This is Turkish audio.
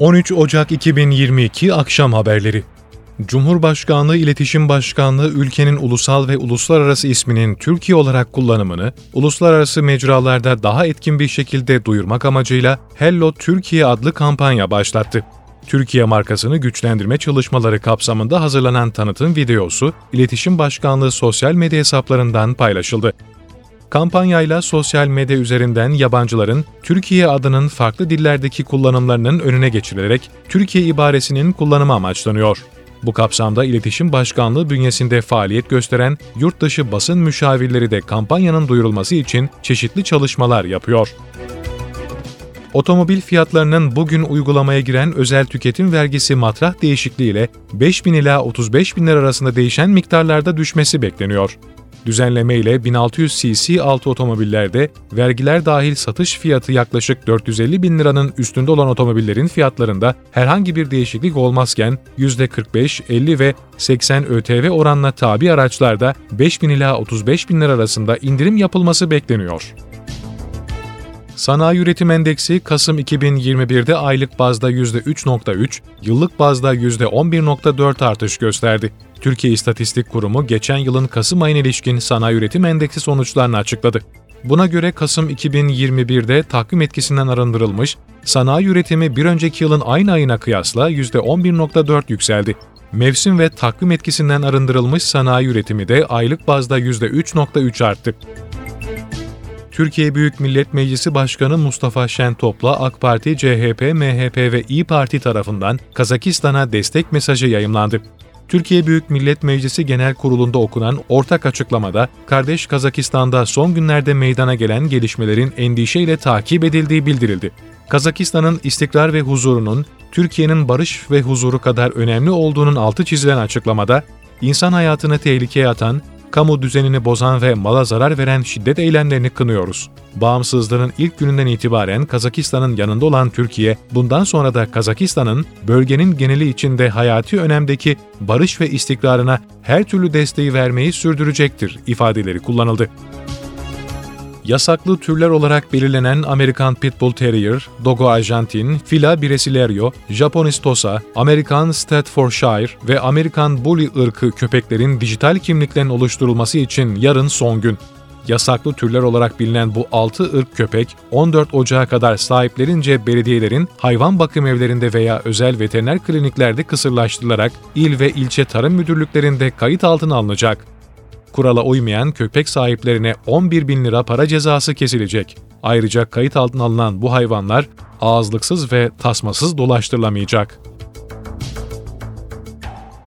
13 Ocak 2022 Akşam Haberleri Cumhurbaşkanlığı İletişim Başkanlığı ülkenin ulusal ve uluslararası isminin Türkiye olarak kullanımını uluslararası mecralarda daha etkin bir şekilde duyurmak amacıyla Hello Türkiye adlı kampanya başlattı. Türkiye markasını güçlendirme çalışmaları kapsamında hazırlanan tanıtım videosu, İletişim Başkanlığı sosyal medya hesaplarından paylaşıldı. Kampanyayla sosyal medya üzerinden yabancıların Türkiye adının farklı dillerdeki kullanımlarının önüne geçirilerek Türkiye ibaresinin kullanımı amaçlanıyor. Bu kapsamda İletişim Başkanlığı bünyesinde faaliyet gösteren yurtdışı basın müşavirleri de kampanyanın duyurulması için çeşitli çalışmalar yapıyor. Otomobil fiyatlarının bugün uygulamaya giren özel tüketim vergisi matrah değişikliğiyle 5 bin ila 35 bin lira arasında değişen miktarlarda düşmesi bekleniyor. Düzenleme ile 1600 cc altı otomobillerde vergiler dahil satış fiyatı yaklaşık 450 bin liranın üstünde olan otomobillerin fiyatlarında herhangi bir değişiklik olmazken %45, 50 ve 80 ÖTV oranla tabi araçlarda 5 bin ila 35 bin lira arasında indirim yapılması bekleniyor. Sanayi Üretim Endeksi Kasım 2021'de aylık bazda %3.3, yıllık bazda %11.4 artış gösterdi. Türkiye İstatistik Kurumu geçen yılın Kasım ayına ilişkin sanayi üretim endeksi sonuçlarını açıkladı. Buna göre Kasım 2021'de takvim etkisinden arındırılmış, sanayi üretimi bir önceki yılın aynı ayına kıyasla %11.4 yükseldi. Mevsim ve takvim etkisinden arındırılmış sanayi üretimi de aylık bazda %3.3 arttı. Türkiye Büyük Millet Meclisi Başkanı Mustafa Şentop'la AK Parti, CHP, MHP ve İyi Parti tarafından Kazakistan'a destek mesajı yayımlandı. Türkiye Büyük Millet Meclisi Genel Kurulu'nda okunan ortak açıklamada, kardeş Kazakistan'da son günlerde meydana gelen gelişmelerin endişeyle takip edildiği bildirildi. Kazakistan'ın istikrar ve huzurunun Türkiye'nin barış ve huzuru kadar önemli olduğunun altı çizilen açıklamada, insan hayatını tehlikeye atan, kamu düzenini bozan ve mala zarar veren şiddet eylemlerini kınıyoruz. Bağımsızlığının ilk gününden itibaren Kazakistan'ın yanında olan Türkiye, bundan sonra da Kazakistan'ın bölgenin geneli içinde hayati önemdeki barış ve istikrarına her türlü desteği vermeyi sürdürecektir ifadeleri kullanıldı. Yasaklı türler olarak belirlenen Amerikan Pitbull Terrier, Dogo Arjantin, Fila Brasileiro, Japonis Tosa, Amerikan Staffordshire ve Amerikan Bully ırkı köpeklerin dijital kimliklerin oluşturulması için yarın son gün. Yasaklı türler olarak bilinen bu 6 ırk köpek 14 Ocağı kadar sahiplerince belediyelerin hayvan bakım evlerinde veya özel veteriner kliniklerde kısırlaştırılarak il ve ilçe tarım müdürlüklerinde kayıt altına alınacak. Kurala uymayan köpek sahiplerine 11 bin lira para cezası kesilecek. Ayrıca kayıt altına alınan bu hayvanlar ağızlıksız ve tasmasız dolaştırılamayacak.